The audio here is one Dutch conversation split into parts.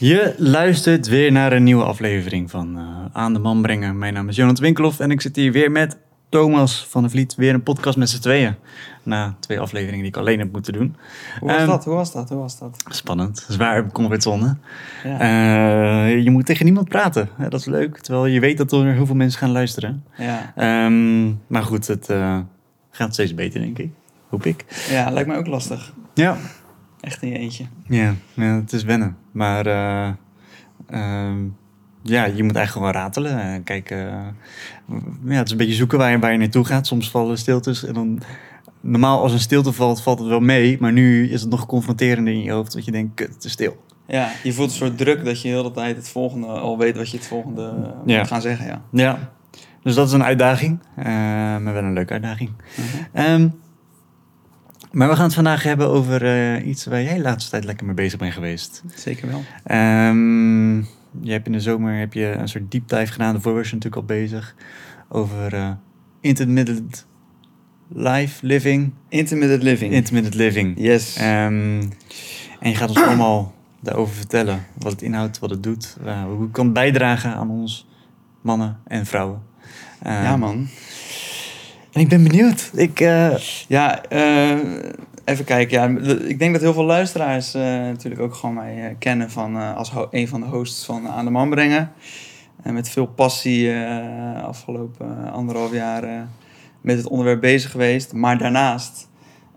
Je luistert weer naar een nieuwe aflevering van uh, Aan de Man Brengen. Mijn naam is Jonas Winkelhoff en ik zit hier weer met Thomas van der Vliet. Weer een podcast met z'n tweeën. Na twee afleveringen die ik alleen heb moeten doen. Hoe was um, dat? Hoe was dat? Hoe was dat? Spannend. Zwaar comfortzone. Ja. Uh, je moet tegen niemand praten. Ja, dat is leuk. Terwijl je weet dat er heel veel mensen gaan luisteren. Ja. Um, maar goed, het uh, gaat steeds beter, denk ik. Hoop ik. Ja, lijkt mij ook lastig. Ja. Echt in je eentje. Ja, ja het is wennen. Maar uh, uh, ja, je moet eigenlijk gewoon ratelen en kijken. ja, het is een beetje zoeken waar je, waar je naartoe gaat. Soms vallen stiltes en dan... Normaal als een stilte valt, valt het wel mee. Maar nu is het nog confronterender in je hoofd. Dat je denkt, het is stil. Ja, je voelt een soort druk dat je de hele tijd het volgende al weet wat je het volgende ja. moet gaan zeggen. Ja. ja, dus dat is een uitdaging. Uh, maar wel een leuke uitdaging. Uh um, maar we gaan het vandaag hebben over uh, iets waar jij de laatste tijd lekker mee bezig bent geweest. Zeker wel. Um, je hebt in de zomer heb je een soort deep dive gedaan. Daarvoor was je natuurlijk al bezig over uh, intermittent life living. Intermittent living. Intermittent living. Yes. Um, en je gaat ons allemaal daarover vertellen. Wat het inhoudt, wat het doet. Uh, hoe het kan bijdragen aan ons mannen en vrouwen. Um, ja man. Ik ben benieuwd. Ik, uh... Ja, uh, even kijken. Ja, ik denk dat heel veel luisteraars uh, natuurlijk ook gewoon mij kennen van, als een van de hosts van Aan de Man Brengen. En met veel passie afgelopen anderhalf jaar met het onderwerp bezig geweest. Maar daarnaast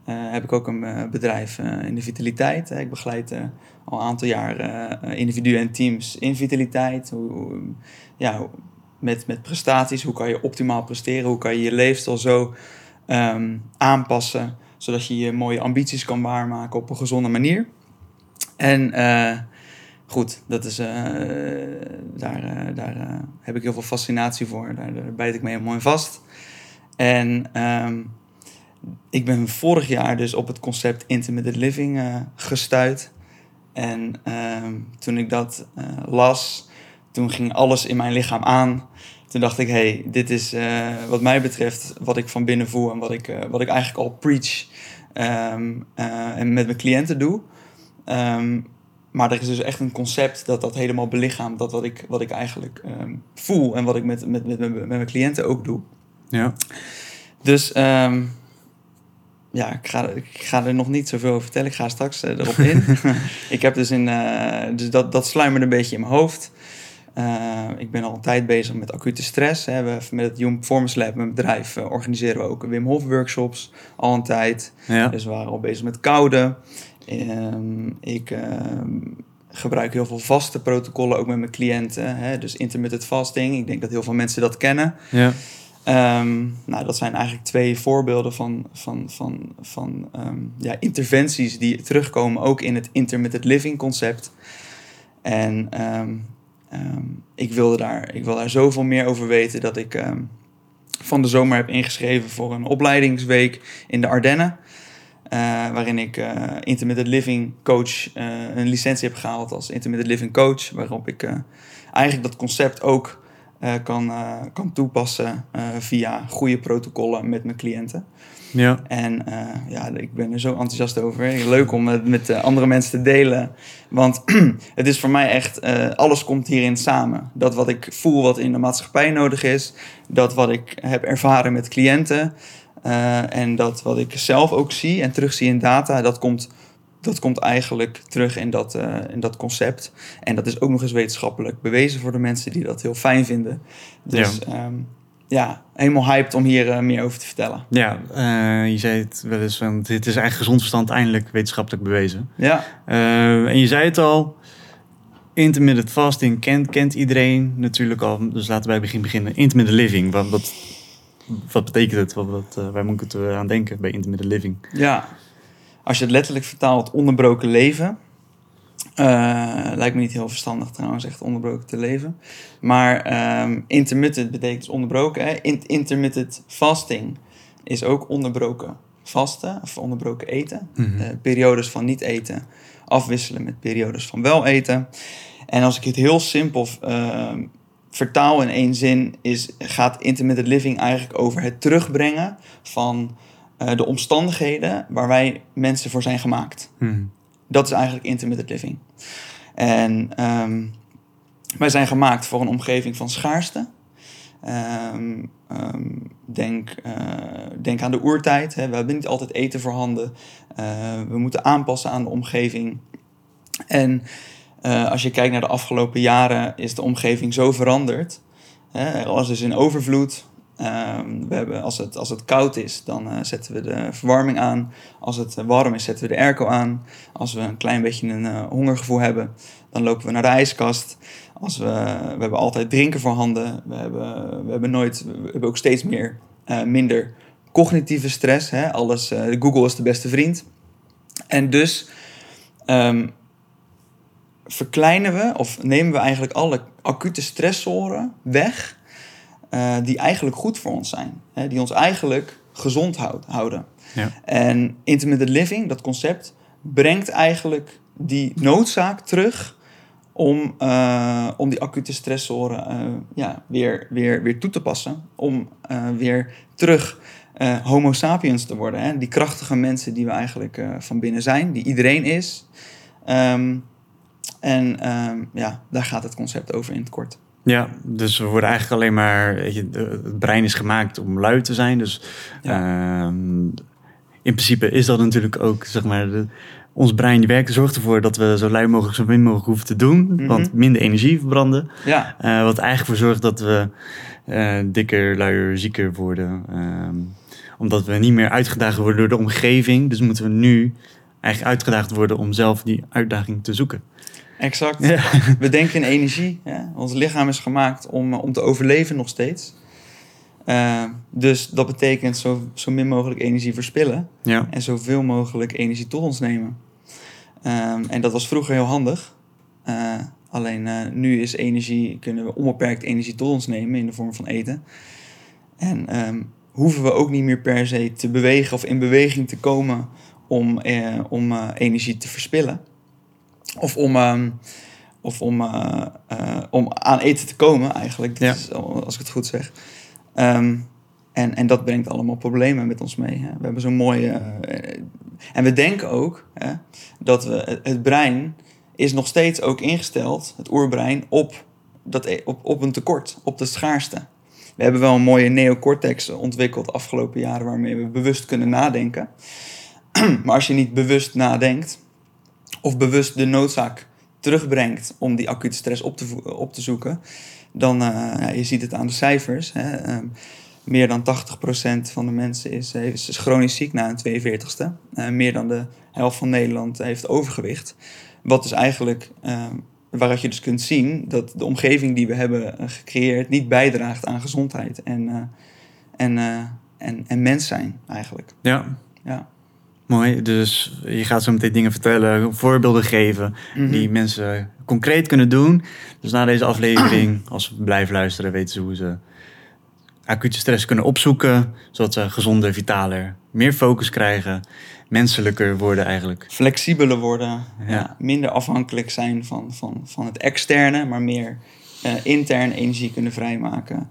heb ik ook een bedrijf in de vitaliteit. Ik begeleid al een aantal jaar individuen en teams in vitaliteit. Hoe, hoe ja, met, met prestaties. Hoe kan je optimaal presteren? Hoe kan je je leefstijl zo um, aanpassen, zodat je je mooie ambities kan waarmaken op een gezonde manier? En uh, goed, dat is, uh, daar, uh, daar heb ik heel veel fascinatie voor. Daar, daar bijt ik me helemaal in vast. En um, ik ben vorig jaar dus op het concept intermittent living gestuurd. En um, toen ik dat las, toen ging alles in mijn lichaam aan. Toen dacht ik, hey, dit is uh, wat mij betreft wat ik van binnen voel en wat ik, uh, wat ik eigenlijk al preach um, uh, en met mijn cliënten doe. Um, maar er is dus echt een concept dat dat helemaal belichaamt, dat wat ik, wat ik eigenlijk um, voel en wat ik met, met, met, met, mijn cliënten ook doe. Ja. Dus ja, ik ga, ik ga er nog niet zoveel over vertellen. Ik ga straks erop in. ik heb dus in, dus dat, dat sluimerde een beetje in mijn hoofd. Uh, ik ben al een tijd bezig met acute stress. Hè. We, met het Human Performance Lab, mijn bedrijf, uh, organiseren we ook Wim Hof workshops al een tijd. Ja. Dus we waren al bezig met koude. Uh, ik ehm, gebruik heel veel vaste protocollen ook met mijn cliënten. Hè. Dus intermittent fasting. Ik denk dat heel veel mensen dat kennen. Ja. Um, nou, dat zijn eigenlijk twee voorbeelden van, van, van, van um, ja, interventies die terugkomen ook in het intermittent living concept. En Um, ik, wilde daar, ik wil daar zoveel meer over weten dat ik um, van de zomer heb ingeschreven voor een opleidingsweek in de Ardennen. Uh, waarin ik uh, intermittent living coach, uh, een licentie heb gehaald als intermittent living coach. Waarop ik eigenlijk dat concept ook kan, kan toepassen via goede protocollen met mijn cliënten. Ja. En uh, ja, ik ben er zo enthousiast over. Leuk om het met uh, andere mensen te delen. Want het is voor mij echt, uh, alles komt hierin samen. Dat wat ik voel, wat in de maatschappij nodig is. Dat wat ik heb ervaren met cliënten. en dat wat ik zelf ook zie en terugzie in data. Dat komt, dat komt eigenlijk terug in dat, in dat concept. En dat is ook nog eens wetenschappelijk bewezen voor de mensen die dat heel fijn vinden. Dus ja. Um, ja, helemaal hyped om hier uh, meer over te vertellen. Ja, uh, je zei het wel eens, want dit is eigenlijk gezond verstand eindelijk wetenschappelijk bewezen. Ja. Uh, en je zei het al, intermittent fasting kent, kent iedereen natuurlijk al. Dus laten wij begin beginnen. Intermittent living, wat, wat, wat betekent het? Wat, wat, waar moet ik het aan denken bij intermittent living? Ja, als je het letterlijk vertaalt, onderbroken leven... Uh, lijkt me niet heel verstandig trouwens, echt onderbroken te leven. Maar um, intermittent betekent dus onderbroken. Hè? intermittent fasting is ook onderbroken vasten of onderbroken eten. Mm -hmm. uh, periodes van niet eten afwisselen met periodes van wel eten. En als ik het heel simpel uh, vertaal in één zin, is, gaat intermittent living eigenlijk over het terugbrengen van uh, de omstandigheden waar wij mensen voor zijn gemaakt. Mm -hmm. Dat is eigenlijk intermittent living. En ehm, wij zijn gemaakt voor een omgeving van schaarste. Ehm, ehm, denk, eh, denk aan de oertijd. Hè. We hebben niet altijd eten voorhanden. Uh, we moeten aanpassen aan de omgeving. En uh, als je kijkt naar de afgelopen jaren, is de omgeving zo veranderd. Hè. Alles is in overvloed. Um, we hebben, als, het, als het koud is, dan uh, zetten we de verwarming aan. Als het warm is, zetten we de airco aan. Als we een klein beetje een uh, hongergevoel hebben, dan lopen we naar de ijskast. Als we, we hebben altijd drinken voorhanden. We hebben, we hebben, nooit, hebben ook steeds meer, minder cognitieve stress. Hè? Alles, Google is de beste vriend. En dus um, verkleinen we of nemen we eigenlijk alle acute stressoren weg uh, die eigenlijk goed voor ons zijn. Hè, die ons eigenlijk gezond houd, houden. Ja. En intermittent living, dat concept, brengt eigenlijk die noodzaak terug om, uh, om die acute stressoren uh, ja, weer, weer, weer toe te passen. Om weer terug homo sapiens te worden. Hè? Die krachtige mensen die we eigenlijk van binnen zijn, die iedereen is. Um, en um, ja, daar gaat het concept over in het kort. Ja, dus we worden eigenlijk alleen maar. Weet je, het brein is gemaakt om lui te zijn. Dus ja. uh, in principe is dat natuurlijk ook, zeg maar. De, ons brein werkt zorgt ervoor dat we zo lui mogelijk, zo min mogelijk hoeven te doen. Mm -hmm. Want minder energie verbranden. Ja. Uh, wat eigenlijk voor zorgt dat we uh, dikker, luier, zieker worden. Uh, omdat we niet meer uitgedaagd worden door de omgeving. Dus moeten we nu eigenlijk uitgedaagd worden om zelf die uitdaging te zoeken. Exact. Ja. We denken in energie. Ja? Ons lichaam is gemaakt om, om te overleven nog steeds. Uh, dus dat betekent zo, zo min mogelijk energie verspillen. Ja. En zoveel mogelijk energie tot ons nemen. Um, en dat was vroeger heel handig. Uh, alleen uh, nu is energie, kunnen we onbeperkt energie tot ons nemen in de vorm van eten. En um, hoeven we ook niet meer per se te bewegen of in beweging te komen om, om energie te verspillen. Of om, um, of om, uh, uh, om aan eten te komen, eigenlijk. Dat ja. is, als ik het goed zeg. Um, en, en dat brengt allemaal problemen met ons mee. Hè. We hebben zo'n mooie. Uh, en we denken ook hè, dat we, het brein is nog steeds ook ingesteld, het oerbrein, op, dat, e, op, op een tekort, op de schaarste. We hebben wel een mooie neocortex ontwikkeld de afgelopen jaren waarmee we bewust kunnen nadenken. maar als je niet bewust nadenkt, of bewust de noodzaak terugbrengt om die acute stress op te, op te zoeken, dan, uh, ja, je ziet het aan de cijfers. Hè, um, meer dan 80% van de mensen is, is, is chronisch ziek na een 42ste. Uh, meer dan de helft van Nederland heeft overgewicht. Wat dus eigenlijk, uh, waaruit je dus kunt zien dat de omgeving die we hebben gecreëerd niet bijdraagt aan gezondheid en, en, en, en mens zijn eigenlijk. Ja. ja. Mooi, dus je gaat zo meteen dingen vertellen, voorbeelden geven mm -hmm. die mensen concreet kunnen doen. Dus na deze aflevering, als we blijven luisteren, weten ze hoe ze acute stress kunnen opzoeken, zodat ze gezonder, vitaler, meer focus krijgen, menselijker worden eigenlijk. Flexibeler worden, ja. minder afhankelijk zijn van, van, van het externe, maar meer uh, intern energie kunnen vrijmaken,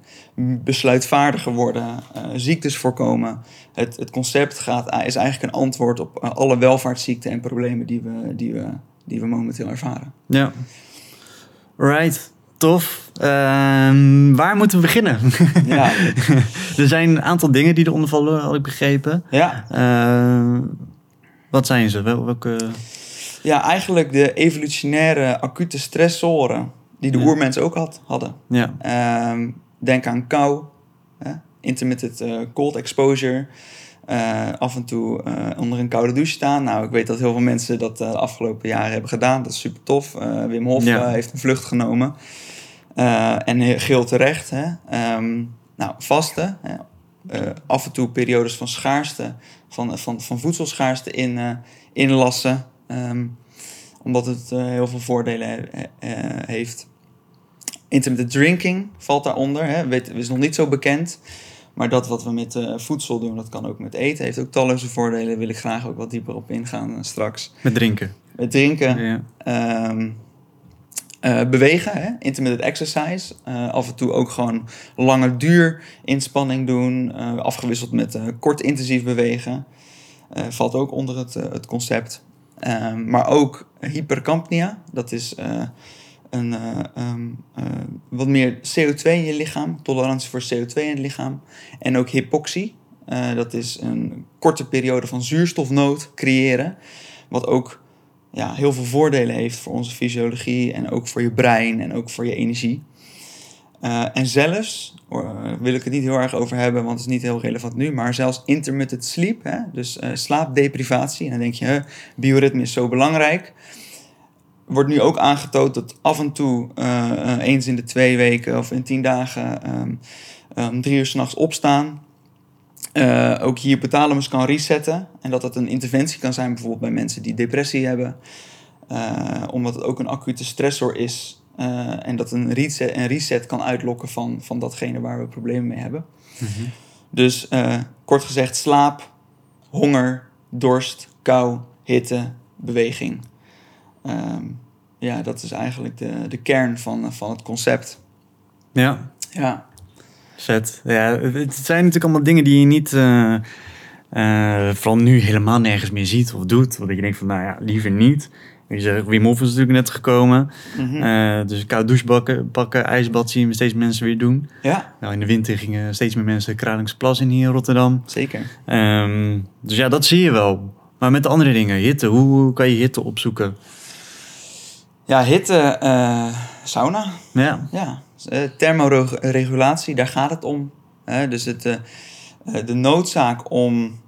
besluitvaardiger worden, uh, ziektes voorkomen. Het, het concept gaat, is eigenlijk een antwoord op uh, alle welvaartsziekten en problemen die we, die we, die we momenteel ervaren. Ja. Right. Tof. Uh, waar moeten we beginnen? Ja. er zijn een aantal dingen die eronder vallen, had ik begrepen. Ja. Uh, wat zijn ze? Wel, welke... Ja, eigenlijk de evolutionaire acute stressoren die de ja. ook had, hadden. Ja. Uh, denk aan kou, hè? intermittent uh, cold exposure. Uh, af en toe uh, onder een koude douche staan. Nou, ik weet dat heel veel mensen dat de afgelopen jaren hebben gedaan. Dat is super tof. Wim Hof Ja. heeft een vlucht genomen. en geel terecht. Hè? Um, nou, vasten. Hè? af en toe periodes van schaarste, van, van, van voedselschaarste in, inlassen. Um, omdat het heel veel voordelen heeft. Intermittent drinking valt daaronder. Hè. Weet, is nog niet zo bekend. Maar dat wat we met uh, voedsel doen, dat kan ook met eten. Heeft ook talloze voordelen. Daar wil ik graag ook wat dieper op ingaan straks. Met drinken. Met drinken. Ja. Um, bewegen, hè. intermittent exercise. af en toe ook gewoon lange duur inspanning doen. afgewisseld met kort intensief bewegen. valt ook onder het, het concept. Ehm, maar ook hypercampnia. Dat is eh, een, eh, ehm, eh, wat meer CO2 in je lichaam. Tolerantie voor CO2 in het lichaam. En ook hypoxie. Eh, dat is een korte periode van zuurstofnood creëren. Wat ook ja, heel veel voordelen heeft voor onze fysiologie. En ook voor je brein en ook voor je energie. En zelfs, wil ik het niet heel erg over hebben, want het is niet heel relevant nu, maar zelfs intermittent sleep, hè, dus slaapdeprivatie. En dan denk je, huh, bioritme is zo belangrijk. Wordt nu ook aangetoond dat af en toe, uh, eens in de twee weken of in tien dagen, um, um, drie uur s'nachts opstaan. ook je hypothalamus kan resetten. En dat dat een interventie kan zijn, bijvoorbeeld bij mensen die depressie hebben. omdat het ook een acute stressor is uh, en dat een reset, een reset kan uitlokken van, van datgene waar we problemen mee hebben. Mm -hmm. Dus uh, kort gezegd, slaap, honger, dorst, kou, hitte, beweging. Um, ja, dat is eigenlijk de, de kern van, van het concept. Ja. Ja. Vet. Ja, het zijn natuurlijk allemaal dingen die je niet, uh, vooral nu helemaal nergens meer ziet of doet. Want je denkt van, nou ja, liever niet. Je zegt, Wim Hof is natuurlijk net gekomen. -hmm. uh, dus koud douchebakken, pakken, ijsbad zien we steeds mensen weer doen. Ja. Nou, in de winter gingen steeds meer mensen Kralingse Plas in hier in Rotterdam. Zeker. Um, dus ja, dat zie je wel. Maar met de andere dingen, hitte, hoe kan je hitte opzoeken? Ja, hitte, uh, sauna. Ja. Ja, uh, thermoregulatie, daar gaat het om. dus het, de noodzaak om,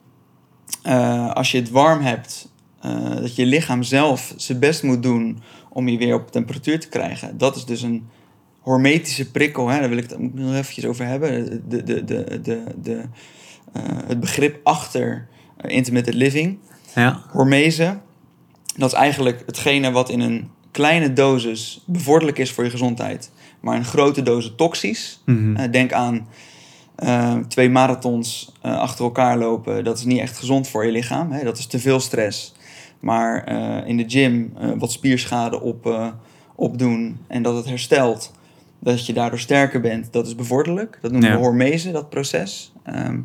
als je het warm hebt, dat je lichaam zelf zijn best moet doen om je weer op temperatuur te krijgen. Dat is dus een hormetische prikkel. Hè? Daar wil ik het nog eventjes over hebben. De, de, de, de, de, het begrip achter intermittent living. Ja. Hormese. Dat is eigenlijk hetgene wat in een kleine dosis bevorderlijk is voor je gezondheid. Maar een grote dosis toxisch. Mhm. Mm -hmm. uh, denk aan uh, twee marathons uh, achter elkaar lopen. Dat is niet echt gezond voor je lichaam. Hè? Dat is te veel stress. Maar in de gym wat spierschade op, opdoen en dat het herstelt, dat je daardoor sterker bent, dat is bevorderlijk. Dat noemen Ja. we hormese, dat proces. Ehm,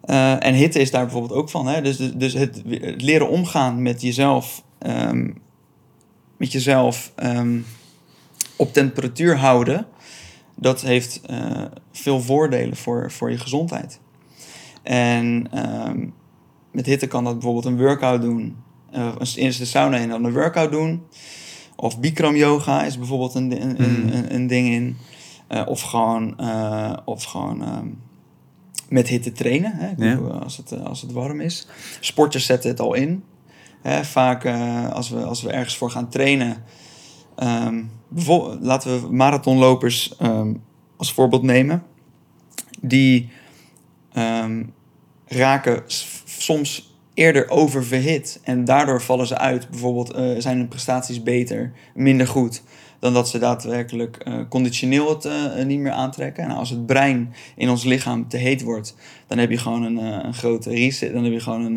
eh, en hitte is daar bijvoorbeeld ook van. Hè? Dus, dus het, het leren omgaan met jezelf, ehm, met jezelf ehm, op temperatuur houden, dat heeft eh, veel voordelen voor, voor je gezondheid. En ehm, met hitte kan dat bijvoorbeeld een workout doen. Uh, eerst de sauna en dan een workout doen. Of Bikram yoga is bijvoorbeeld een, een, een, een ding in. Uh, of gewoon, uh, of gewoon um, met hitte trainen, hè? Ja. als, het, als het warm is. Sporters zetten het al in. Vaak uh, als, we, als we ergens voor gaan trainen. Bijvoorbeeld, laten we marathonlopers um, als voorbeeld nemen. Die um, raken soms eerder oververhit. En daardoor vallen ze uit. Bijvoorbeeld uh, zijn hun prestaties beter, minder goed. Dan dat ze daadwerkelijk uh, conditioneel het uh, niet meer aantrekken. En als het brein in ons lichaam te heet wordt, dan heb je gewoon een, uh, een grote reset. Dan heb je gewoon een,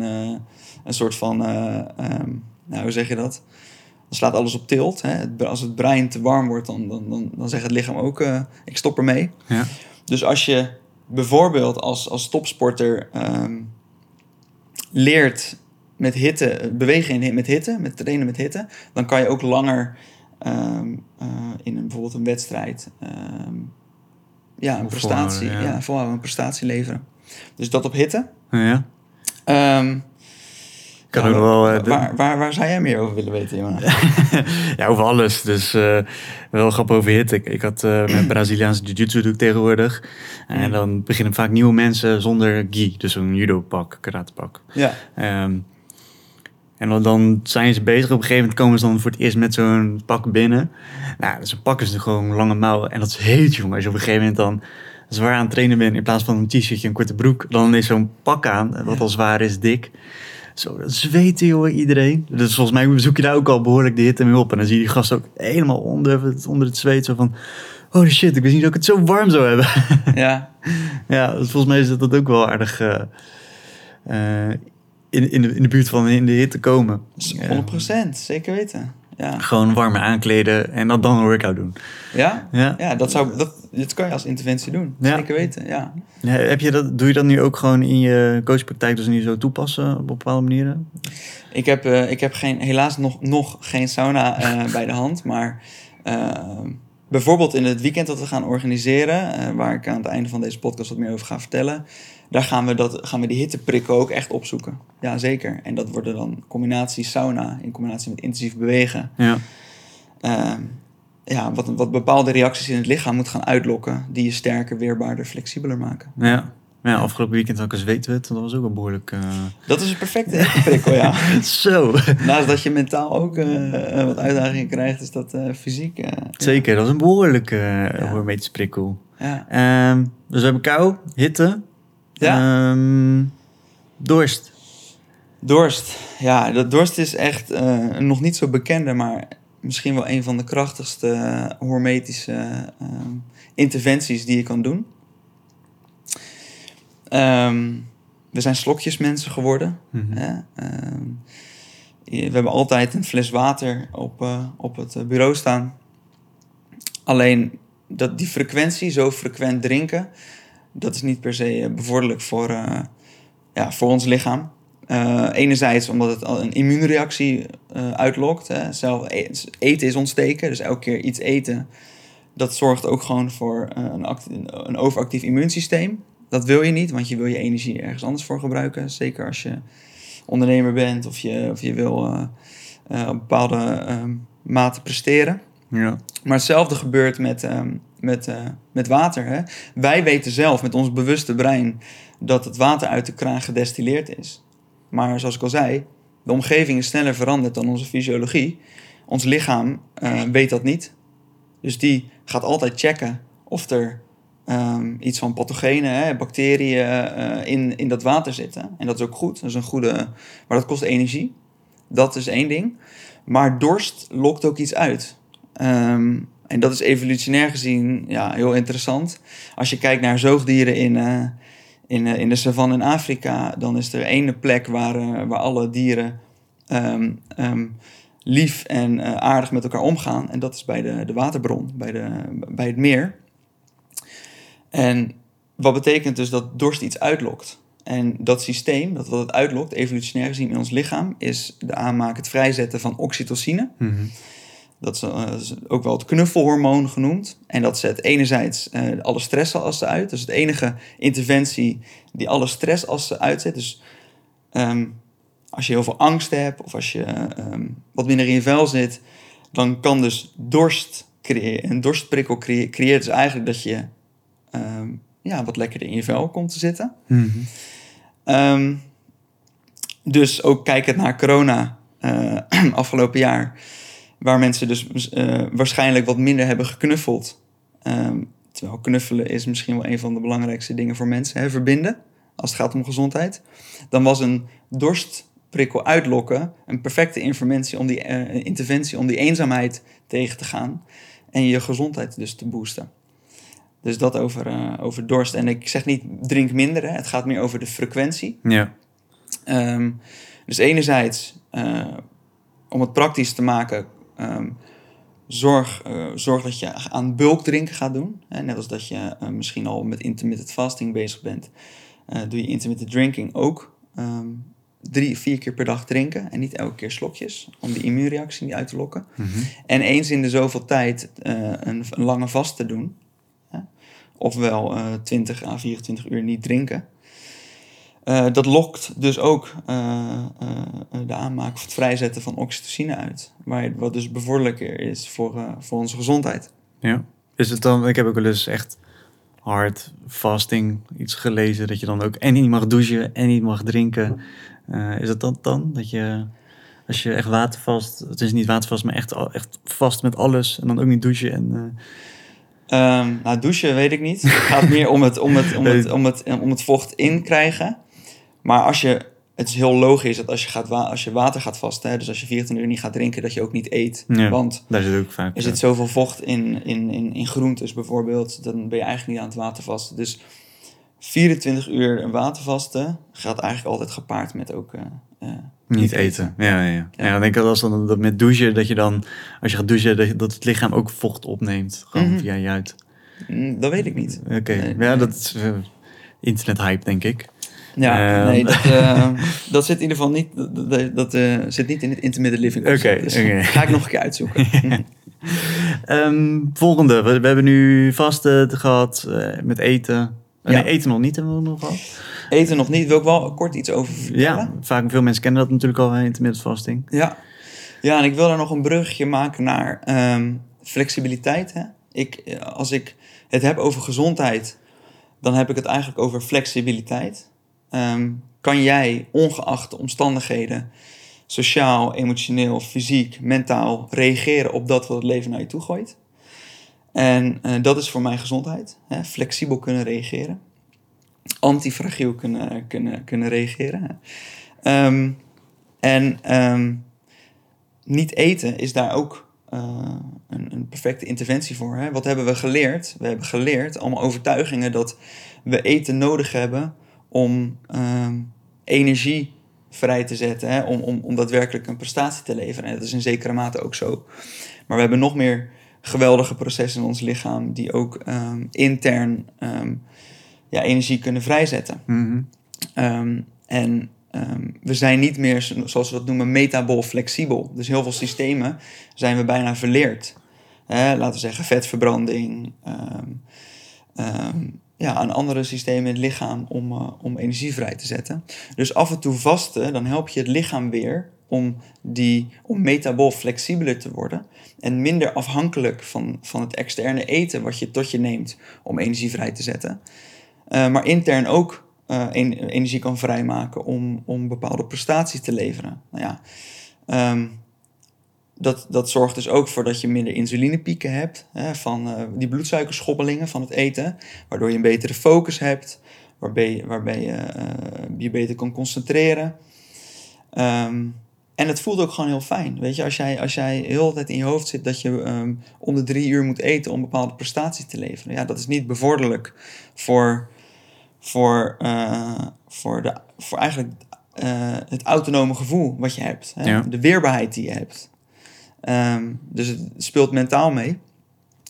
een soort van. Um, nou, hoe zeg je dat? Dan slaat alles op tilt. Hè? Als het brein te warm wordt, dan, dan, dan, dan zegt het lichaam ook: ik stop ermee. Ja. Dus als je bijvoorbeeld als, als topsporter um, leert met hitte, bewegen met hitte, met trainen met hitte, dan kan je ook langer um, uh, in een, bijvoorbeeld een wedstrijd um, ja, een prestatie, volhouden, ja. ja. volhouden, een prestatie leveren. Dus dat op hitte. Ja. Um, Kan ook wel, uh, de- waar, waar, waar zou jij meer over willen weten, ja, over alles. Dus eh, wel grappig over hitte. Ik, ik had eh met Braziliaanse jiu-jitsu doe ik tegenwoordig. En dan beginnen vaak nieuwe mensen zonder gi. Dus een judo-pak, karate-pak. ja, Ehm, en dan, zijn ze bezig. Op een gegeven moment komen ze dan voor het eerst met zo'n pak binnen. Nou, zo'n pak is gewoon lange mouwen. En dat is heet, jongen. Als je op een gegeven moment dan zwaar aan het trainen bent... in plaats van een t-shirtje en korte broek... dan is zo'n pak aan, wat al zwaar is, dik. Zo, dat zweten, jongen, iedereen. Dus volgens mij zoek je daar ook al behoorlijk de hitte mee op. En dan zie je die gast ook helemaal onder, het- onder het zweet. Zo van, holy shit, ik wist niet dat ik het zo warm zou hebben. ja, Ja, dus volgens mij is dat, dat ook wel aardig eh, eh, in, in, de, in de buurt van in de hitte komen. Ja. 100%, zeker weten. Ja, Gewoon warmer aankleden en dan, dan een workout doen. ja? Ja, ja dat, zou, dat, dit kan je als interventie doen. Ja. Zeker weten, ja. Ja, heb je dat, doe je dat nu ook gewoon in je coachpraktijk dus nu zo toepassen op bepaalde manieren? Ik heb, eh, ik heb geen, helaas nog, nog geen sauna eh, bij de hand. Maar eh, bijvoorbeeld in het weekend dat we gaan organiseren, waar ik aan het einde van deze podcast wat meer over ga vertellen, daar gaan we, dat, gaan we die hitteprikken ook echt opzoeken. Ja, zeker. En dat worden dan combinatie sauna in combinatie met intensief bewegen. Ja. Eh, ja, wat, wat bepaalde reacties in het lichaam moet gaan uitlokken, die je sterker, weerbaarder, flexibeler maken. Ja. Ja, afgelopen weekend had ik een zweetwet. Dat was ook wel behoorlijk... eh, Dat is een perfecte hitteprikkel, ja. Zo. Naast dat je mentaal ook eh, wat uitdagingen krijgt, is dat eh, fysiek. Zeker, dat was een behoorlijke uh, hormetische prikkel. Ja. Ehm, dus we hebben kou, hitte, Ja. ehm, dorst. Dorst. Ja, dat dorst is echt een nog niet zo bekende, maar misschien wel een van de krachtigste eh, hormetische eh, interventies die je kan doen. Ehm, we zijn slokjesmensen geworden. Mhm. Hè? Ehm, we hebben altijd een fles water op, eh, op het bureau staan. Alleen dat die frequentie, zo frequent drinken, dat is niet per se eh, bevorderlijk voor, eh, ja, voor ons lichaam. Eh, enerzijds omdat het een immuunreactie uitlokt. Hè. Zelf e- eten is ontsteken, dus elke keer iets eten. Dat zorgt ook gewoon voor een, een overactief immuunsysteem. Dat wil je niet, want je wil je energie ergens anders voor gebruiken. Zeker als je ondernemer bent of je, of je wil op bepaalde ehm, mate presteren. Ja. Maar hetzelfde gebeurt met, ehm, met, eh, met water. Hè? Wij weten zelf met ons bewuste brein dat het water uit de kraan gedestilleerd is. Maar zoals ik al zei, de omgeving is sneller veranderd dan onze fysiologie. Ons lichaam eh, weet dat niet. Dus die gaat altijd checken of er ehm, iets van pathogenen, hè, bacteriën eh, in, in dat water zitten. En dat is ook goed. Dat is een goede, maar dat kost energie. Dat is één ding. Maar dorst lokt ook iets uit. Ehm, en dat is evolutionair gezien ja, heel interessant. Als je kijkt naar zoogdieren in, eh, in, eh, in de savanne in Afrika, dan is er ene plek waar, eh, waar alle dieren ehm, ehm, lief en aardig met elkaar omgaan. En dat is bij de, de waterbron, bij, de, bij het meer. En wat betekent dus dat dorst iets uitlokt. En dat systeem, dat wat het uitlokt, evolutionair gezien in ons lichaam, is de aanmaak, het vrijzetten van oxytocine. Mhm. Dat is, eh, is ook wel het knuffelhormoon genoemd. En dat zet enerzijds eh, alle stressassen uit. Dus het enige interventie die alle stressassen uitzet. Dus ehm, als je heel veel angst hebt of als je ehm, wat minder in je vel zit, dan kan dus dorst creëren. Een dorstprikkel crea- creëert dus eigenlijk dat je ehm, ja, wat lekkerder in je vel komt te zitten. Mhm. Dus ook kijkend naar corona eh, afgelopen jaar, waar mensen dus eh, waarschijnlijk wat minder hebben geknuffeld. Ehm, terwijl knuffelen is misschien wel een van de belangrijkste dingen voor mensen, hè, verbinden, als het gaat om gezondheid. Dan was een dorstprikkel uitlokken een perfecte interventie om die, eh, interventie om die eenzaamheid tegen te gaan en je gezondheid dus te boosten. Dus dat over, eh, over dorst. En ik zeg niet drink minder, hè. het gaat meer over de frequentie. Ja. Ehm, dus enerzijds, om het praktisch te maken, ehm, zorg, eh, zorg dat je aan bulk drinken gaat doen. Hè. Net als dat je eh, misschien al met intermittent fasting bezig bent, eh, doe je intermittent drinking ook. ehm, drie, vier keer per dag drinken en niet elke keer slokjes, om die immuunreactie niet uit te lokken. Mhm. En eens in de zoveel tijd een, een lange vast te doen. Hè? Ofwel eh 20 à 24 uur niet drinken. Eh, dat lokt dus ook eh, eh, de aanmaak of het vrijzetten van oxytocine uit. Waar, wat dus bevorderlijker is voor, voor onze gezondheid. Ja. Is het dan, ik heb ook wel eens echt hard fasting iets gelezen, dat je dan ook en niet mag douchen en niet mag drinken. Is het dat dan? Dat je, als je echt watervast, het is niet watervast, maar echt, echt vast met alles en dan ook niet douchen en... eh, Ehm, nou, douchen weet ik niet. Het gaat meer om het, om het, om het, om het, om het vocht inkrijgen. Maar als je, het is heel logisch dat als je, gaat als je water gaat vasten, hè, dus als je 24 uur niet gaat drinken, dat je ook niet eet. Ja. Want daar zit ook vaak... er zit zoveel vocht in, in, in, in groentes bijvoorbeeld, dan ben je eigenlijk niet aan het watervasten. Dus 24 uur watervasten gaat eigenlijk altijd gepaard met ook... eh, eh, Niet eten. Ja, ja, ja. Ja. ja. dan denk ik dat als dan dat met douchen, dat je dan, als je gaat douchen, dat, het lichaam ook vocht opneemt. Gewoon Mhm. via je huid. Mm, Dat weet ik niet. Oké, Nee, ja, nee. dat is eh, internethype, denk ik. Ja, Ehm. nee, dat, eh, dat zit in ieder geval niet, dat, eh, zit niet in het intermittent living. Oké. Dus. Ga ik nog een keer uitzoeken. Ehm, volgende, we, we hebben nu vasten gehad eh, met eten. Ja. Nee, eten nog niet hebben we nog gehad. Eten nog niet, wil ik wel kort iets over vertellen. Ja, vaak veel mensen kennen dat natuurlijk al, intermittent fasting. Ja. ja, en ik wil daar nog een brugje maken naar ehm, flexibiliteit. Hè? Ik, als ik het heb over gezondheid, dan heb ik het eigenlijk over flexibiliteit. Ehm, kan jij, ongeacht de omstandigheden, sociaal, emotioneel, fysiek, mentaal, reageren op dat wat het leven naar je toe gooit? En eh, dat is voor mij gezondheid. Hè? Flexibel kunnen reageren. Antifragiel kunnen, kunnen, kunnen reageren. Ehm, en ehm, niet eten is daar ook eh, een, een perfecte interventie voor. Hè? Wat hebben we geleerd? We hebben geleerd, allemaal overtuigingen, dat we eten nodig hebben om ehm, energie vrij te zetten. Hè? Om, om, om daadwerkelijk een prestatie te leveren. En dat is in zekere mate ook zo. Maar we hebben nog meer geweldige processen in ons lichaam die ook ehm, intern ehm, ja, energie kunnen vrijzetten. Mhm. En we zijn niet meer, zo- zoals we dat noemen, metabol flexibel. Dus heel veel systemen zijn we bijna verleerd. Laten we zeggen vetverbranding. Ja, aan andere systemen in het lichaam om, eh, om energie vrij te zetten. Dus af en toe vasten, dan help je het lichaam weer om, die, om metabol flexibeler te worden. En minder afhankelijk van, van het externe eten wat je tot je neemt om energie vrij te zetten. Eh, maar intern ook eh, en- energie kan vrijmaken om, om bepaalde prestaties te leveren. Nou ja, ehm, dat, dat zorgt dus ook voor dat je minder insulinepieken hebt hè, van eh, die bloedsuikerschommelingen van het eten, waardoor je een betere focus hebt, waarbij, waarbij je eh, je beter kan concentreren. Ehm, en het voelt ook gewoon heel fijn. Weet je, als jij, als jij heel de tijd in je hoofd zit dat je ehm, om de drie uur moet eten om bepaalde prestaties te leveren. Ja, dat is niet bevorderlijk voor, voor, eh, voor, de, voor eigenlijk het autonome gevoel wat je hebt. Hè? Ja. De weerbaarheid die je hebt. Ehm, dus het speelt mentaal mee.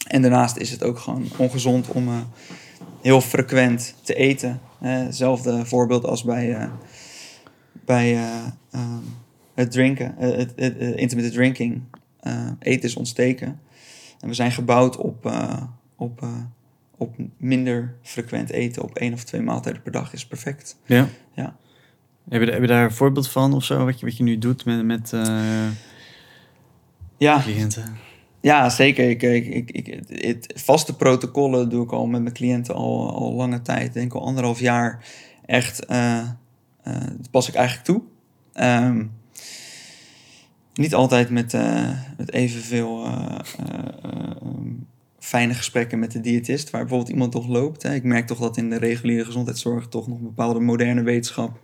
En daarnaast is het ook gewoon ongezond om eh, heel frequent te eten. Hetzelfde voorbeeld als bij, eh, bij eh, ehm, het drinken, het, het, het intermittent drinking. Eten is ontsteken. En we zijn gebouwd op, op, op minder frequent eten. Op één of twee maaltijden per dag is perfect. Ja. Ja. Heb je, heb je daar een voorbeeld van of zo, wat je, wat je nu doet met, met Ja, cliënten? Ja, zeker. Ik, ik, ik, het vaste protocollen doe ik al met mijn cliënten al, al lange tijd. Ik denk al anderhalf jaar. Echt, eh, eh, pas ik eigenlijk toe. Ehm, niet altijd met, eh, met evenveel ehm, fijne gesprekken met de diëtist, waar bijvoorbeeld iemand toch loopt. Hè. Ik merk toch dat in de reguliere gezondheidszorg toch nog bepaalde moderne wetenschap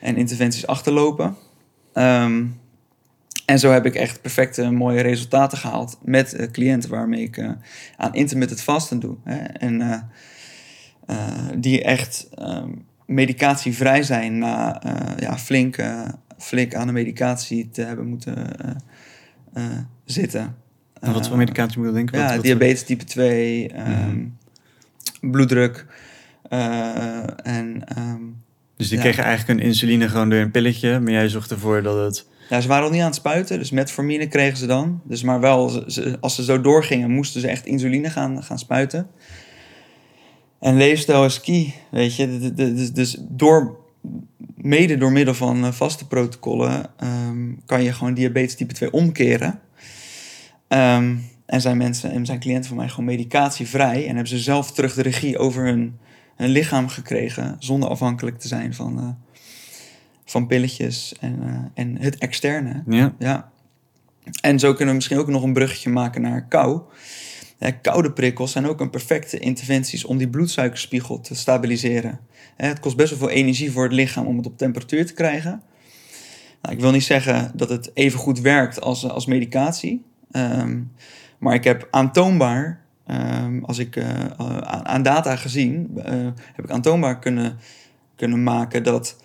en interventies achterlopen. Ehm, en zo heb ik echt perfecte mooie resultaten gehaald met eh, cliënten waarmee ik eh, aan intermittent vasten doe. Hè. En eh, die echt ehm, medicatievrij zijn na ja, flink, flink aan de medicatie te hebben moeten zitten. En wat voor medicatie moet ik denken? ja, Wat- diabetes type 2, ehm, Mhm. bloeddruk. en ehm, Dus die Ja. kregen eigenlijk een insuline gewoon door een pilletje, maar jij zorgt ervoor dat het... ja, ze waren al niet aan het spuiten, dus metformine kregen ze dan. Dus maar wel, ze- als ze zo doorgingen, moesten ze echt insuline gaan, gaan spuiten. En leefstijl is key, weet je. Dus, dus door, mede door middel van eh, vaste protocollen ehm, kan je gewoon diabetes type 2 omkeren. Ehm, en zijn mensen en zijn cliënten van mij gewoon medicatievrij. En hebben ze zelf terug de regie over hun, hun lichaam gekregen. Zonder afhankelijk te zijn van, eh, van pilletjes en, eh, en het externe. Ja, Ja. En zo kunnen we misschien ook nog een bruggetje maken naar kou. Koude prikkels zijn ook een perfecte interventies om die bloedsuikerspiegel te stabiliseren. Het kost best wel veel energie voor het lichaam om het op temperatuur te krijgen. Nou, ik wil niet zeggen dat het even goed werkt als, eh, als medicatie. Ehm, maar ik heb aantoonbaar, ehm, als ik eh, aan, aan data gezien, heb ik aantoonbaar kunnen, kunnen maken dat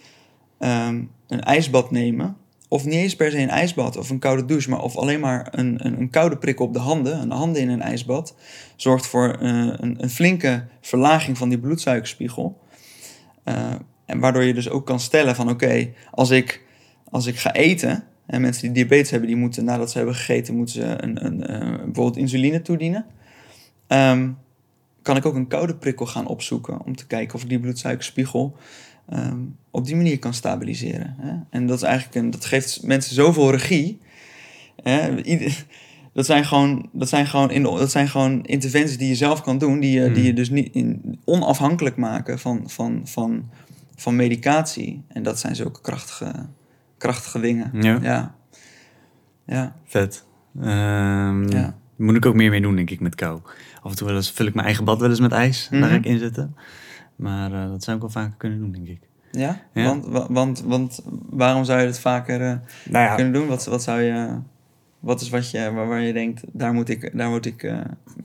ehm, een ijsbad nemen of niet eens per se een ijsbad of een koude douche, maar of alleen maar een, een, een koude prik op de handen, een handen in een ijsbad, zorgt voor eh, een, een flinke verlaging van die bloedsuikerspiegel. Eh, en waardoor je dus ook kan stellen van oké, als, ik, als ik ga eten, en mensen die diabetes hebben, die moeten nadat ze hebben gegeten, moeten ze een, een, eh, bijvoorbeeld insuline toedienen. Ehm, kan ik ook een koude prikkel gaan opzoeken om te kijken of ik die bloedsuikerspiegel ehm, op die manier kan stabiliseren. Hè? En dat, is eigenlijk een, dat geeft mensen zoveel regie. Hè? Ieder- dat, zijn gewoon, dat, zijn gewoon in, dat zijn gewoon interventies die je zelf kan doen, die je, die je dus niet in, onafhankelijk maken van, van, van, van medicatie. En dat zijn zulke krachtige, krachtige dingen. Ja. Ja. Ja. Vet. Ehm, Ja. Moet ik ook meer mee doen, denk ik, met kou. Af en toe wel eens, vul ik mijn eigen bad wel eens met ijs. Daar Mhm. ga ik in zitten. Maar eh, dat zou ik wel vaker kunnen doen, denk ik. Ja? Ja. Want, wa- want, want waarom zou je het vaker eh, Nou ja, kunnen doen? Wat, wat zou je... Wat is wat je, waar, waar je denkt, daar moet ik, daar moet ik eh,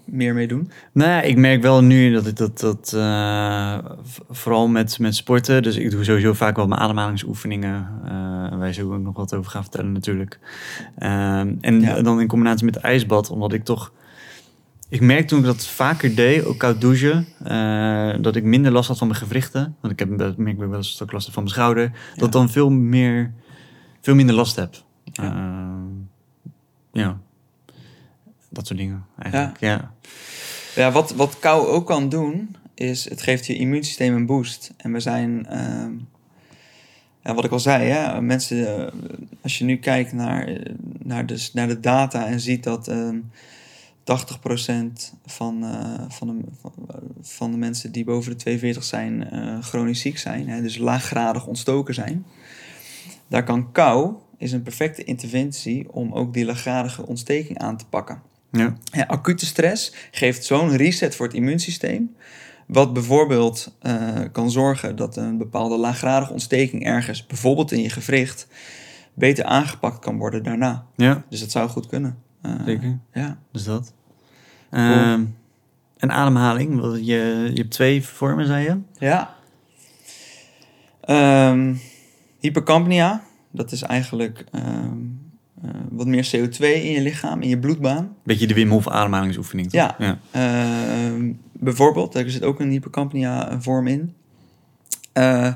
meer mee doen? Nou ja, ik merk wel nu dat ik dat, dat eh, vooral met, met sporten, dus ik doe sowieso vaak wel mijn ademhalingsoefeningen, eh je zo ook nog wat over gaan vertellen natuurlijk. Ehm, en Ja. dan in combinatie met ijsbad, omdat ik toch, ik merk toen ik dat vaker deed, ook koud douchen, eh, dat ik minder last had van mijn gewrichten. Want ik heb dat merk ik wel eens ik last van mijn schouder, dat ik dan veel meer, veel minder last heb. Ja. Ehm, ja. Dat soort dingen eigenlijk, ja. Ja, wat, wat kou ook kan doen, is het geeft je immuunsysteem een boost. En we zijn, ja, wat ik al zei, hè, mensen, eh, als je nu kijkt naar, eh, naar, de, naar de data en ziet dat ehm 80% van, eh, van, de, van, de mensen die boven de 42 zijn, eh, chronisch ziek zijn, hè, dus laaggradig ontstoken zijn. Daar kan kou, is een perfecte interventie om ook die laaggradige ontsteking aan te pakken. ja. Ja, acute stress geeft zo'n reset voor het immuunsysteem. Wat bijvoorbeeld eh, kan zorgen dat een bepaalde laaggradige ontsteking ergens, bijvoorbeeld in je gewricht, beter aangepakt kan worden daarna. ja. Dus dat zou goed kunnen. Eh, Zeker. Ja. Dus dat. Ehm, en ademhaling, want je, je hebt twee vormen, zei je? Ja. Hypercapnia, dat is eigenlijk ehm, eh, wat meer CO2 in je lichaam, in je bloedbaan. Beetje de Wim Hof ademhalingsoefening. toch? Ja. ja. Bijvoorbeeld, er zit ook een hypercapnia vorm in. Eh,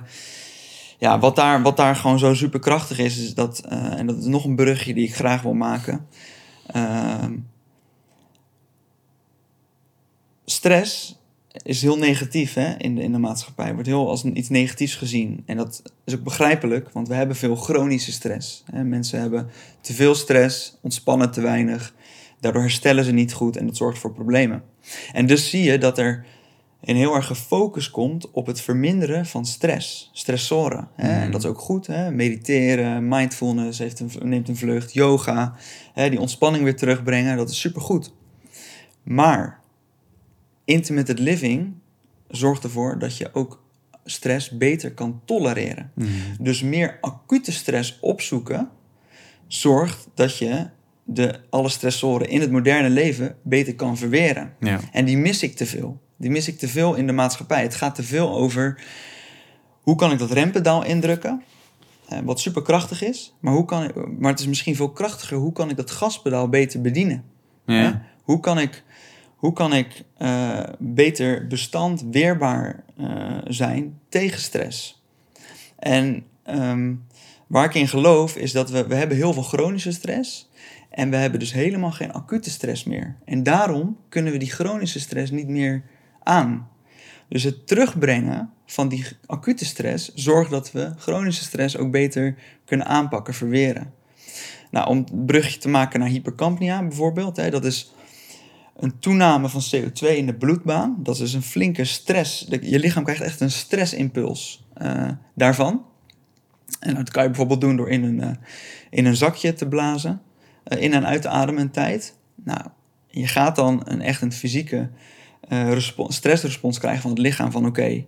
ja, wat daar, wat daar gewoon zo super krachtig is, is dat, eh, en dat is nog een brugje die ik graag wil maken. Ehm, stress is heel negatief hè, in, de, in de maatschappij. Wordt heel als een, iets negatiefs gezien. En dat is ook begrijpelijk, want we hebben veel chronische stress. Hè. Mensen hebben te veel stress, ontspannen te weinig. Daardoor herstellen ze niet goed en dat zorgt voor problemen. En dus zie je dat er een heel erg gefocust komt op het verminderen van stress, stressoren. Hè? Mhm. En dat is ook goed. Hè? Mediteren, mindfulness heeft een, neemt een vlucht, yoga, hè? die ontspanning weer terugbrengen, dat is supergoed. Maar intermittent living zorgt ervoor dat je ook stress beter kan tolereren. Mhm. Dus meer acute stress opzoeken zorgt dat je de, alle stressoren in het moderne leven beter kan verweren. ja. En die mis ik te veel. Die mis ik te veel in de maatschappij. Het gaat te veel over hoe kan ik dat rempedaal indrukken, wat superkrachtig is. Maar, hoe kan ik, maar het is misschien veel krachtiger, hoe kan ik dat gaspedaal beter bedienen? Ja. Hoe kan ik, hoe kan ik eh, beter bestand, weerbaar eh, zijn tegen stress? En ehm, waar ik in geloof is dat we, we hebben heel veel chronische stress. En we hebben dus helemaal geen acute stress meer. En daarom kunnen we die chronische stress niet meer aan. Dus het terugbrengen van die acute stress zorgt dat we chronische stress ook beter kunnen aanpakken, verweren. Nou, om het brugje te maken naar hypercapnia bijvoorbeeld, hè, dat is een toename van CO2 in de bloedbaan. Dat is een flinke stress. Je lichaam krijgt echt een stressimpuls eh, daarvan. En dat kan je bijvoorbeeld doen door in een, eh, in een zakje te blazen, eh, in en uit te ademen een tijd. Nou, je gaat dan een echt een fysieke eh, respo- stressrespons krijgen van het lichaam van oké,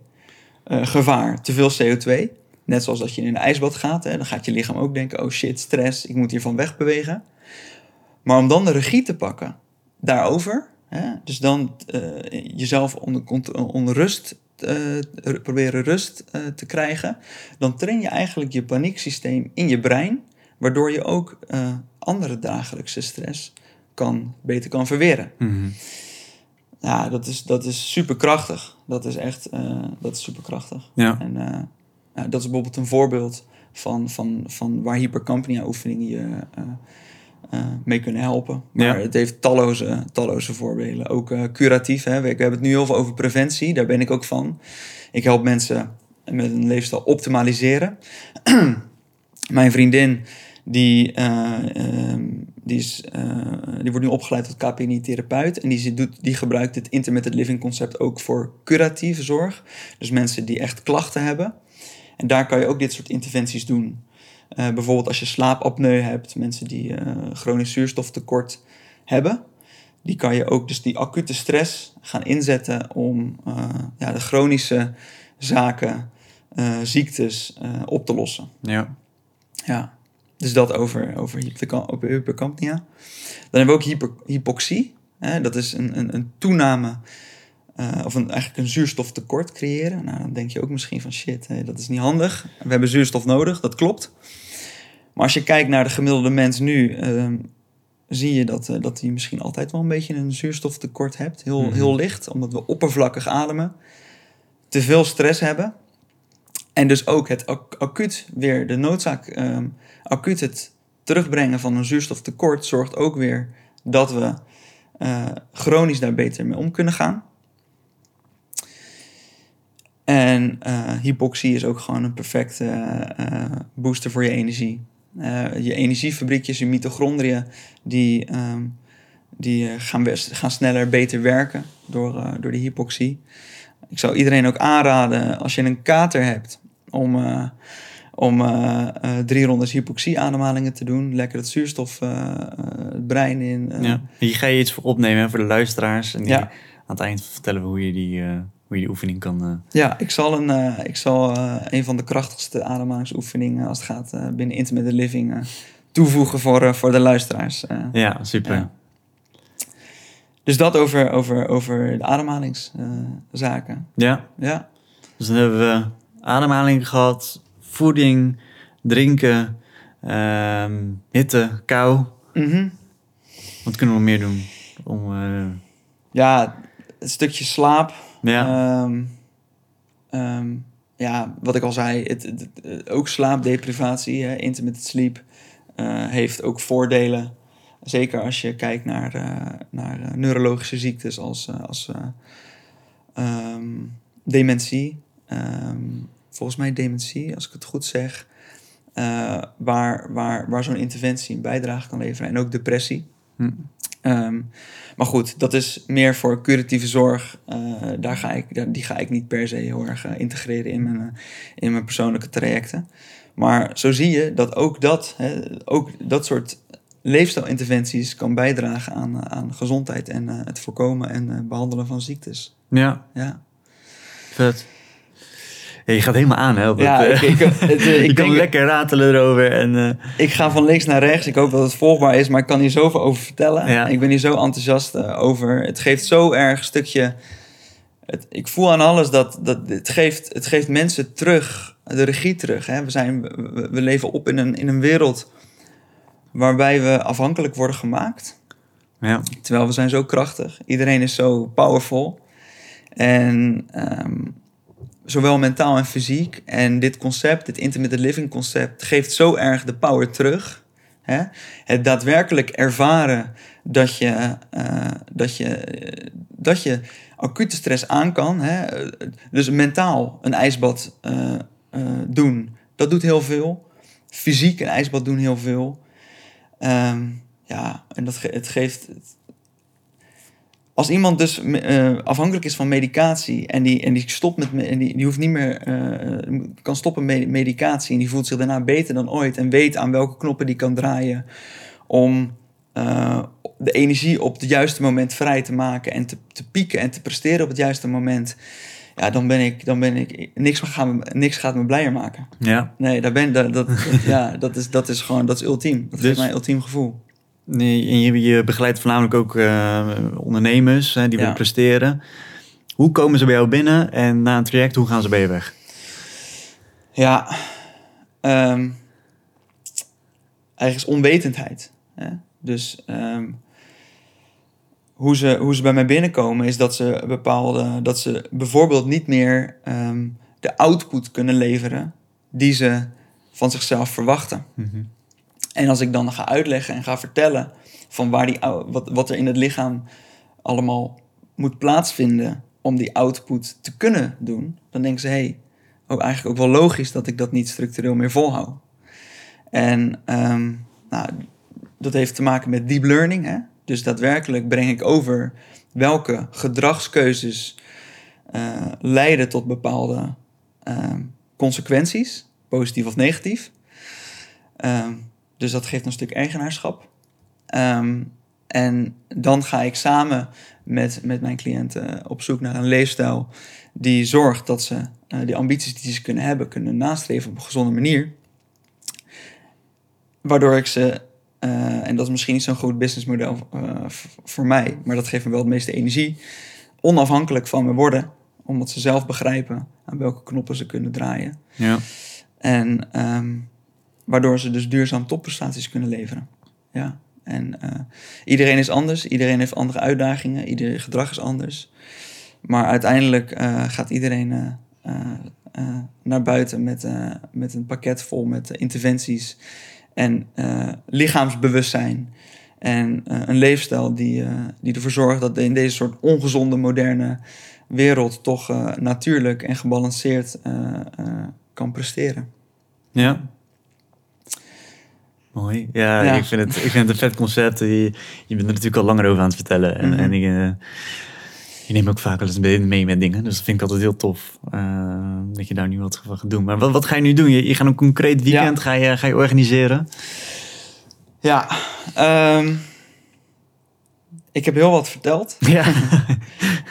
eh, gevaar, te veel CO2. Net zoals dat je in een ijsbad gaat, hè, dan gaat je lichaam ook denken, oh shit, stress, ik moet hiervan wegbewegen. Maar om dan de regie te pakken daarover, hè, dus dan eh, jezelf onder, onder rust, r- proberen rust te krijgen, dan train je eigenlijk je panieksysteem in je brein, waardoor je ook andere dagelijkse stress kan, beter kan verweren. Mhm. Ja, dat is, dat is superkrachtig. Dat is echt eh, dat is superkrachtig. Ja. En eh, ja, dat is bijvoorbeeld een voorbeeld van, van, van waar hypercampnia oefeningen je eh, mee kunnen helpen. Maar Ja. het heeft talloze, talloze voorbeelden. Ook curatief. Hè. We, we hebben het nu heel veel over preventie. Daar ben ik ook van. Ik help mensen met een leefstijl optimaliseren. Mijn vriendin, die, ehm, die, is, eh, die wordt nu opgeleid tot KPNI-therapeut. En die, doet, die gebruikt het intermittent living concept ook voor curatieve zorg. Dus mensen die echt klachten hebben. En daar kan je ook dit soort interventies doen. Eh, bijvoorbeeld als je slaapapneu hebt, mensen die eh, chronisch zuurstoftekort hebben. Die kan je ook dus die acute stress gaan inzetten om ja, de chronische zaken, ziektes op te lossen. Ja. Ja, dus dat over, over, hyperca- over hypercampnia. Dan hebben we ook hyper, hypoxie. Hè? Dat is een, een, een toename, eh, of een, eigenlijk een zuurstoftekort creëren. Nou, dan denk je ook misschien van shit, hè, dat is niet handig. We hebben zuurstof nodig, dat klopt. Maar als je kijkt naar de gemiddelde mens nu, ehm, zie je dat, eh, dat hij misschien altijd wel een beetje een zuurstoftekort hebt. Heel, Mhm. heel licht, omdat we oppervlakkig ademen. Te veel stress hebben. En dus ook het ac- acuut weer, de noodzaak, ehm, acuut het terugbrengen van een zuurstoftekort zorgt ook weer dat we eh, chronisch daar beter mee om kunnen gaan. En eh, hypoxie is ook gewoon een perfecte eh, booster voor je energie. Je energiefabriekjes, je mitochondriën, die, ehm, die gaan, gaan sneller, beter werken door, door die hypoxie. Ik zou iedereen ook aanraden, als je een kater hebt, om, eh, om eh, eh, drie rondes hypoxie-ademhalingen te doen. Lekker het zuurstof het brein in. ja. Hier ga je iets voor opnemen hè, voor de luisteraars. En die Ja. aan het eind vertellen we hoe je die, hoe je die oefening kan... Ja, ik zal, een, ik zal een van de krachtigste ademhalingsoefeningen als het gaat binnen intermittent living toevoegen voor, voor de luisteraars. ja, super. Ja. Dus dat over, over, over de ademhalingszaken. ja. ja. Dus dan hebben we ademhaling gehad, voeding, drinken, ehm, hitte, kou. Mhm. Wat kunnen we nog meer doen? Om, eh, ja, het stukje slaap. ja, Ehm, ehm, ja, wat ik al zei, het, het- het- ook slaapdeprivatie, hè, intermittent sleep, eh, heeft ook voordelen. Zeker als je kijkt naar, eh, naar eh, neurologische ziektes als, eh, als eh, dementie. Volgens mij dementie, als ik het goed zeg. eh, waar waar, waar zo'n interventie een bijdrage kan leveren. En ook depressie. Hm. Ehm, maar goed, dat is meer voor curatieve zorg. Eh, daar ga ik, daar- die ga ik niet per se heel erg eh, integreren in mijn, in mijn persoonlijke trajecten. Maar zo zie je dat ook dat, hè, ook dat soort leefstijlinterventies kan bijdragen aan, aan gezondheid en het voorkomen en eh, behandelen van ziektes. ja, Ja, vet. Je gaat helemaal aan, hè? op ja het, ik, ik, het, je ik, kan denk- lekker ratelen erover. En, eh, ik ga van links naar rechts. Ik hoop dat het volgbaar is, maar ik kan hier zoveel over vertellen. Ja. Ik ben hier zo enthousiast eh, over. Het geeft zo erg een stukje. Het, ik voel aan alles dat, dat het, geeft, het geeft mensen terug, de regie terug. Hè? We, zijn, we, we leven op in een, in een wereld waarbij we afhankelijk worden gemaakt. ja, Terwijl we zijn zo krachtig. Iedereen is zo powerful. En ehm, zowel mentaal en fysiek. En dit concept, dit intermittent living concept, geeft zo erg de power terug. Hè? Het daadwerkelijk ervaren dat je, eh, dat, je, dat je acute stress aan kan. Hè? Dus mentaal een ijsbad eh, eh, doen, dat doet heel veel. Fysiek een ijsbad doen heel veel. Ehm, ja, en dat het geeft. Als iemand dus eh, afhankelijk is van medicatie en die, en die stopt met me- en die, die hoeft niet meer eh, kan stoppen met medicatie en die voelt zich daarna beter dan ooit en weet aan welke knoppen die kan draaien om eh, de energie op het juiste moment vrij te maken en te, te pieken en te presteren op het juiste moment. Ja, dan ben ik, dan ben ik, niks gaat me, niks gaat me blijer maken. ja. Nee, daar ben, dat, dat, dat- ja, dat, is, dat is gewoon, dat is ultiem. Dat Dus- geeft mij een ultiem gevoel. Nee, en je, je begeleidt voornamelijk ook eh, ondernemers hè, die Ja. willen presteren. Hoe komen ze bij jou binnen en na een traject, hoe gaan ze bij je weg? Ja, ehm, eigenlijk is onwetendheid. Hè? Dus ehm, hoe, ze, hoe ze bij mij binnenkomen is dat ze bepaalde, dat ze bijvoorbeeld niet meer ehm, de output kunnen leveren die ze van zichzelf verwachten. Mhm. En als ik dan ga uitleggen en ga vertellen van waar die, wat, wat er in het lichaam allemaal moet plaatsvinden om die output te kunnen doen, dan denken ze, hé, hey, ook eigenlijk ook wel logisch dat ik dat niet structureel meer volhoud. En ehm, nou, dat heeft te maken met deep learning. Hè? Dus daadwerkelijk breng ik over welke gedragskeuzes eh, leiden tot bepaalde ehm, consequenties, positief of negatief. Ehm, dus dat geeft een stuk eigenaarschap. Ehm, en dan ga ik samen met, met mijn cliënten op zoek naar een leefstijl die zorgt dat ze eh, die ambities die ze kunnen hebben, kunnen nastreven op een gezonde manier. Waardoor ik ze, eh, en dat is misschien niet zo'n goed businessmodel v- voor mij, maar dat geeft me wel het meeste energie, onafhankelijk van me worden, omdat ze zelf begrijpen aan welke knoppen ze kunnen draaien. Ja. En ehm, waardoor ze dus duurzaam topprestaties kunnen leveren. Ja. En eh, iedereen is anders, iedereen heeft andere uitdagingen, ieder gedrag is anders. Maar uiteindelijk eh, gaat iedereen eh, naar buiten met, met een pakket vol met interventies en lichaamsbewustzijn. En een leefstijl die, die ervoor zorgt dat in deze soort ongezonde, moderne wereld toch natuurlijk en gebalanceerd kan presteren. Ja. Mooi. Ja, Ja. Ik, vind het, ik vind het een vet concept. Je, je bent er natuurlijk al langer over aan het vertellen. En, Mhm. en ik, eh, je neemt ook vaak wel eens mee met dingen. Dus dat vind ik altijd heel tof. eh, dat je daar nu wat van gaat doen. Maar wat, wat ga je nu doen? Je, je gaat een concreet weekend ga je, ga je organiseren. Ja, ehm, ik heb heel wat verteld. Ja.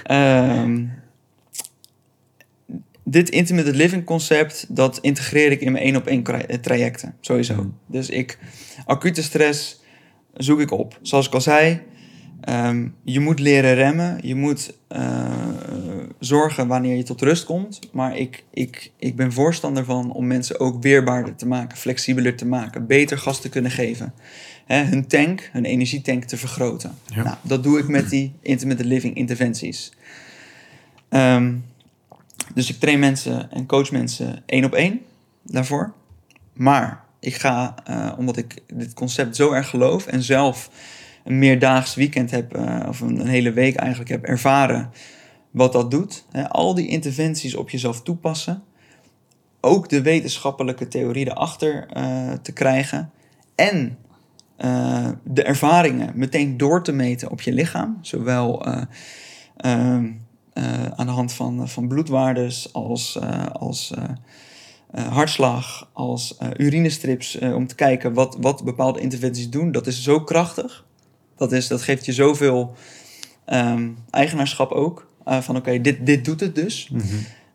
Ehm, dit intimate living concept, dat integreer ik in mijn één op één trajecten, sowieso. Mm. Dus ik, acute stress zoek ik op. Zoals ik al zei, ehm, je moet leren remmen. Je moet eh, zorgen wanneer je tot rust komt. Maar ik, ik, ik ben voorstander van om mensen ook weerbaarder te maken, flexibeler te maken, beter gas te kunnen geven. Hè, hun tank, hun energietank te vergroten. Ja. Nou, dat doe ik met die intimate living interventies. Ehm, dus ik train mensen en coach mensen één op één daarvoor. Maar ik ga, eh, omdat ik dit concept zo erg geloof en zelf een meerdaags weekend heb, eh, of een, hele week eigenlijk heb ervaren wat dat doet. Hè, al die interventies op jezelf toepassen. Ook de wetenschappelijke theorie erachter eh, te krijgen. En de ervaringen meteen door te meten op je lichaam. Zowel eh, ehm, eh, aan de hand van, van bloedwaardes als, eh, als eh, eh, hartslag, als eh, urinestrips. eh, om te kijken wat, wat bepaalde interventies doen. Dat is zo krachtig. Dat, is, dat geeft je zoveel ehm, eigenaarschap ook. eh, van oké, dit, dit doet het dus. Mhm.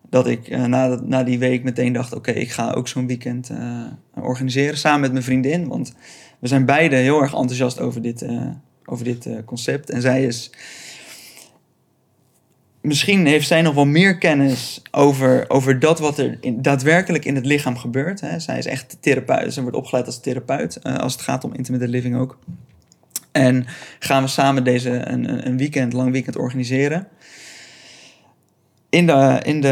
Dat ik eh, na, na die week meteen dacht: oké, ik ga ook zo'n weekend eh, organiseren samen met mijn vriendin. Want we zijn beide heel erg enthousiast over dit, eh, over dit eh, concept. En zij is. Misschien heeft zij nog wel meer kennis over, over dat wat er daadwerkelijk in het lichaam gebeurt. Hè. Zij is echt therapeut. Ze wordt opgeleid als therapeut. eh, als het gaat om intimate living ook. En gaan we samen deze een, een- een weekend, lang weekend organiseren. In de, in de,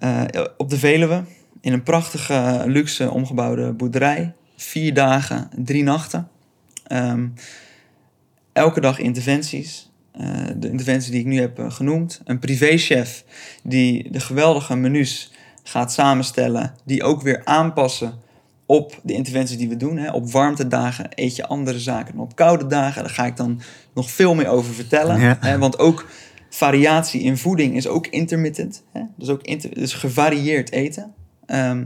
eh, op de Veluwe. In een prachtige, luxe, omgebouwde boerderij. Vier dagen, drie nachten. Ehm, elke dag interventies. Eh, de interventie die ik nu heb eh, genoemd. Een privéchef die de geweldige menus gaat samenstellen. Die ook weer aanpassen op de interventies die we doen. Hè. Op warmtedagen eet je andere zaken dan op koude dagen. Daar ga ik dan nog veel meer over vertellen. Ja. Hè, want ook variatie in voeding is ook intermittent. Hè. Dus ook inter dus gevarieerd eten. Ehm,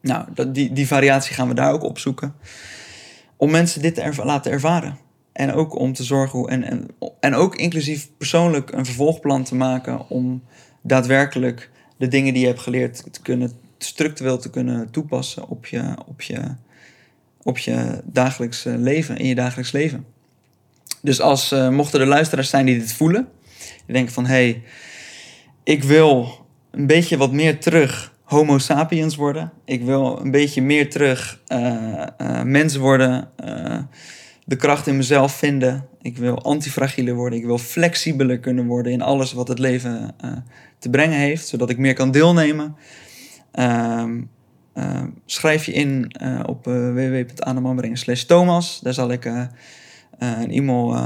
nou, dat, die, die variatie gaan we daar ook opzoeken. Om mensen dit te erva- laten ervaren. En ook om te zorgen hoe. En, en, en ook inclusief persoonlijk een vervolgplan te maken. om daadwerkelijk de dingen die je hebt geleerd te kunnen. structureel te kunnen toepassen op je, op je, op je dagelijks leven. in je dagelijks leven. Dus als eh, mochten er luisteraars zijn die dit voelen. die denken van hé. hey, ik wil een beetje wat meer terug homo sapiens worden. Ik wil een beetje meer terug eh, mens worden. De kracht in mezelf vinden. Ik wil antifragieler worden. Ik wil flexibeler kunnen worden in alles wat het leven eh, te brengen heeft. Zodat ik meer kan deelnemen. Ehm, ehm, schrijf je in eh, op uh, slash Thomas. Daar zal ik een e-mail,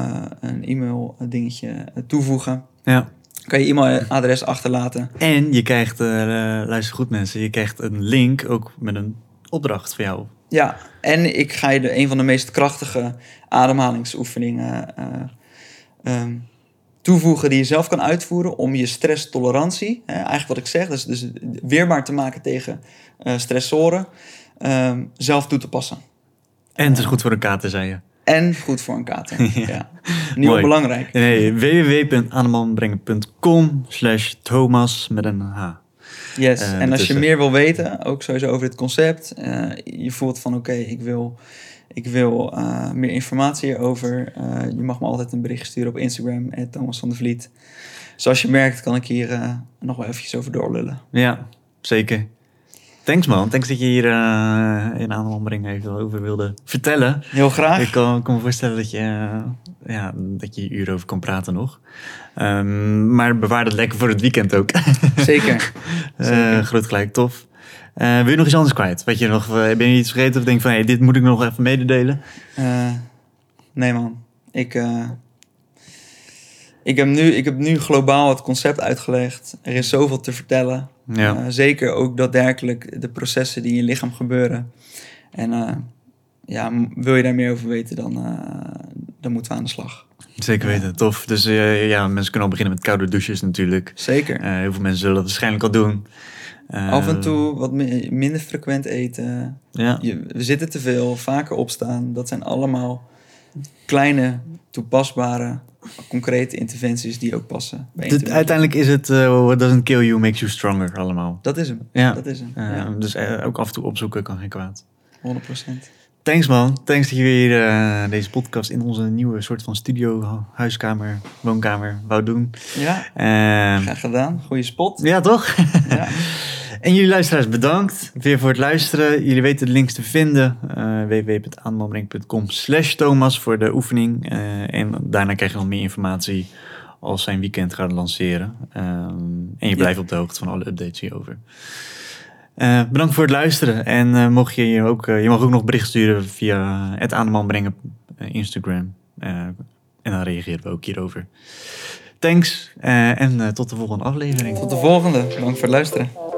een e-mail dingetje toevoegen. Ja. Kan je e-mailadres achterlaten. En je krijgt, luister goed mensen, je krijgt een link ook met een opdracht voor jou. Ja, en ik ga je de, een van de meest krachtige ademhalingsoefeningen eh, ehm, toevoegen die je zelf kan uitvoeren om je stresstolerantie, hè, eigenlijk wat ik zeg, dus, dus weerbaar te maken tegen eh, stressoren, ehm, zelf toe te passen. En het is goed voor een kater, zei je. En goed voor een kater. ja. Ja. Niet Mooi. onbelangrijk. Nee, www.anemanbrengen.com slash Thomas met een H. Yes. Eh, en als je meer wil weten, ook sowieso over dit concept, eh, je voelt van oké, ik wil, ik wil eh, meer informatie hierover. je mag me altijd een bericht sturen op Instagram, Thomas van der Vliet. Zoals je merkt, kan ik hier nog wel eventjes over doorlullen. Ja, zeker. Thanks man, thanks dat je hier eh, in Anemanbrengen even over wilde vertellen. Heel graag. Ik kan, kan me voorstellen dat je, eh, ja, dat je hier uren over kan praten nog. Ehm, maar bewaar dat lekker voor het weekend ook. Zeker. Eh, Zeker. groot gelijk, tof. Wil je nog iets anders kwijt? Wat je nog, ben je iets vergeten of denk van, hey, dit moet ik nog even mededelen? Nee man, ik, ik, heb nu, ik heb nu globaal het concept uitgelegd. Er is zoveel te vertellen. Ja, Eh, zeker ook daadwerkelijk de processen die in je lichaam gebeuren. En eh, ja, wil je daar meer over weten, dan, eh, dan moeten we aan de slag. zeker weten, tof. Dus ja, mensen kunnen al beginnen met koude douches natuurlijk. Zeker. Heel veel mensen zullen dat waarschijnlijk al doen. Af en toe wat mi- minder frequent eten. Ja, Je, we zitten te veel, vaker opstaan. Dat zijn allemaal kleine, toepasbare, concrete interventies die ook passen. Bij uiteindelijk is het eh, what doesn't kill you makes you stronger allemaal. Dat is hem. Ja. Dat is hem. Ja, Dus eh, ook af en toe opzoeken kan geen kwaad. 100%. Thanks man. Thanks dat je weer eh, deze podcast in onze nieuwe soort van studio, huiskamer, woonkamer wou doen. Ja, Eh, graag gedaan. Goeie spot. ja, toch? Ja. en jullie luisteraars bedankt weer voor het luisteren. Jullie weten de links te vinden. www.aanmanbreng.com slash Thomas voor de oefening. Eh, en daarna krijg je nog meer informatie als zijn weekend gaat lanceren. Ehm, en je Ja. blijft op de hoogte van alle updates hierover. Eh, bedankt voor het luisteren. En mocht je je ook, je mag ook nog bericht sturen via het Aanman Brengen Instagram. En dan reageren we ook hierover. Thanks en tot de volgende aflevering. Tot de volgende. Bedankt voor het luisteren.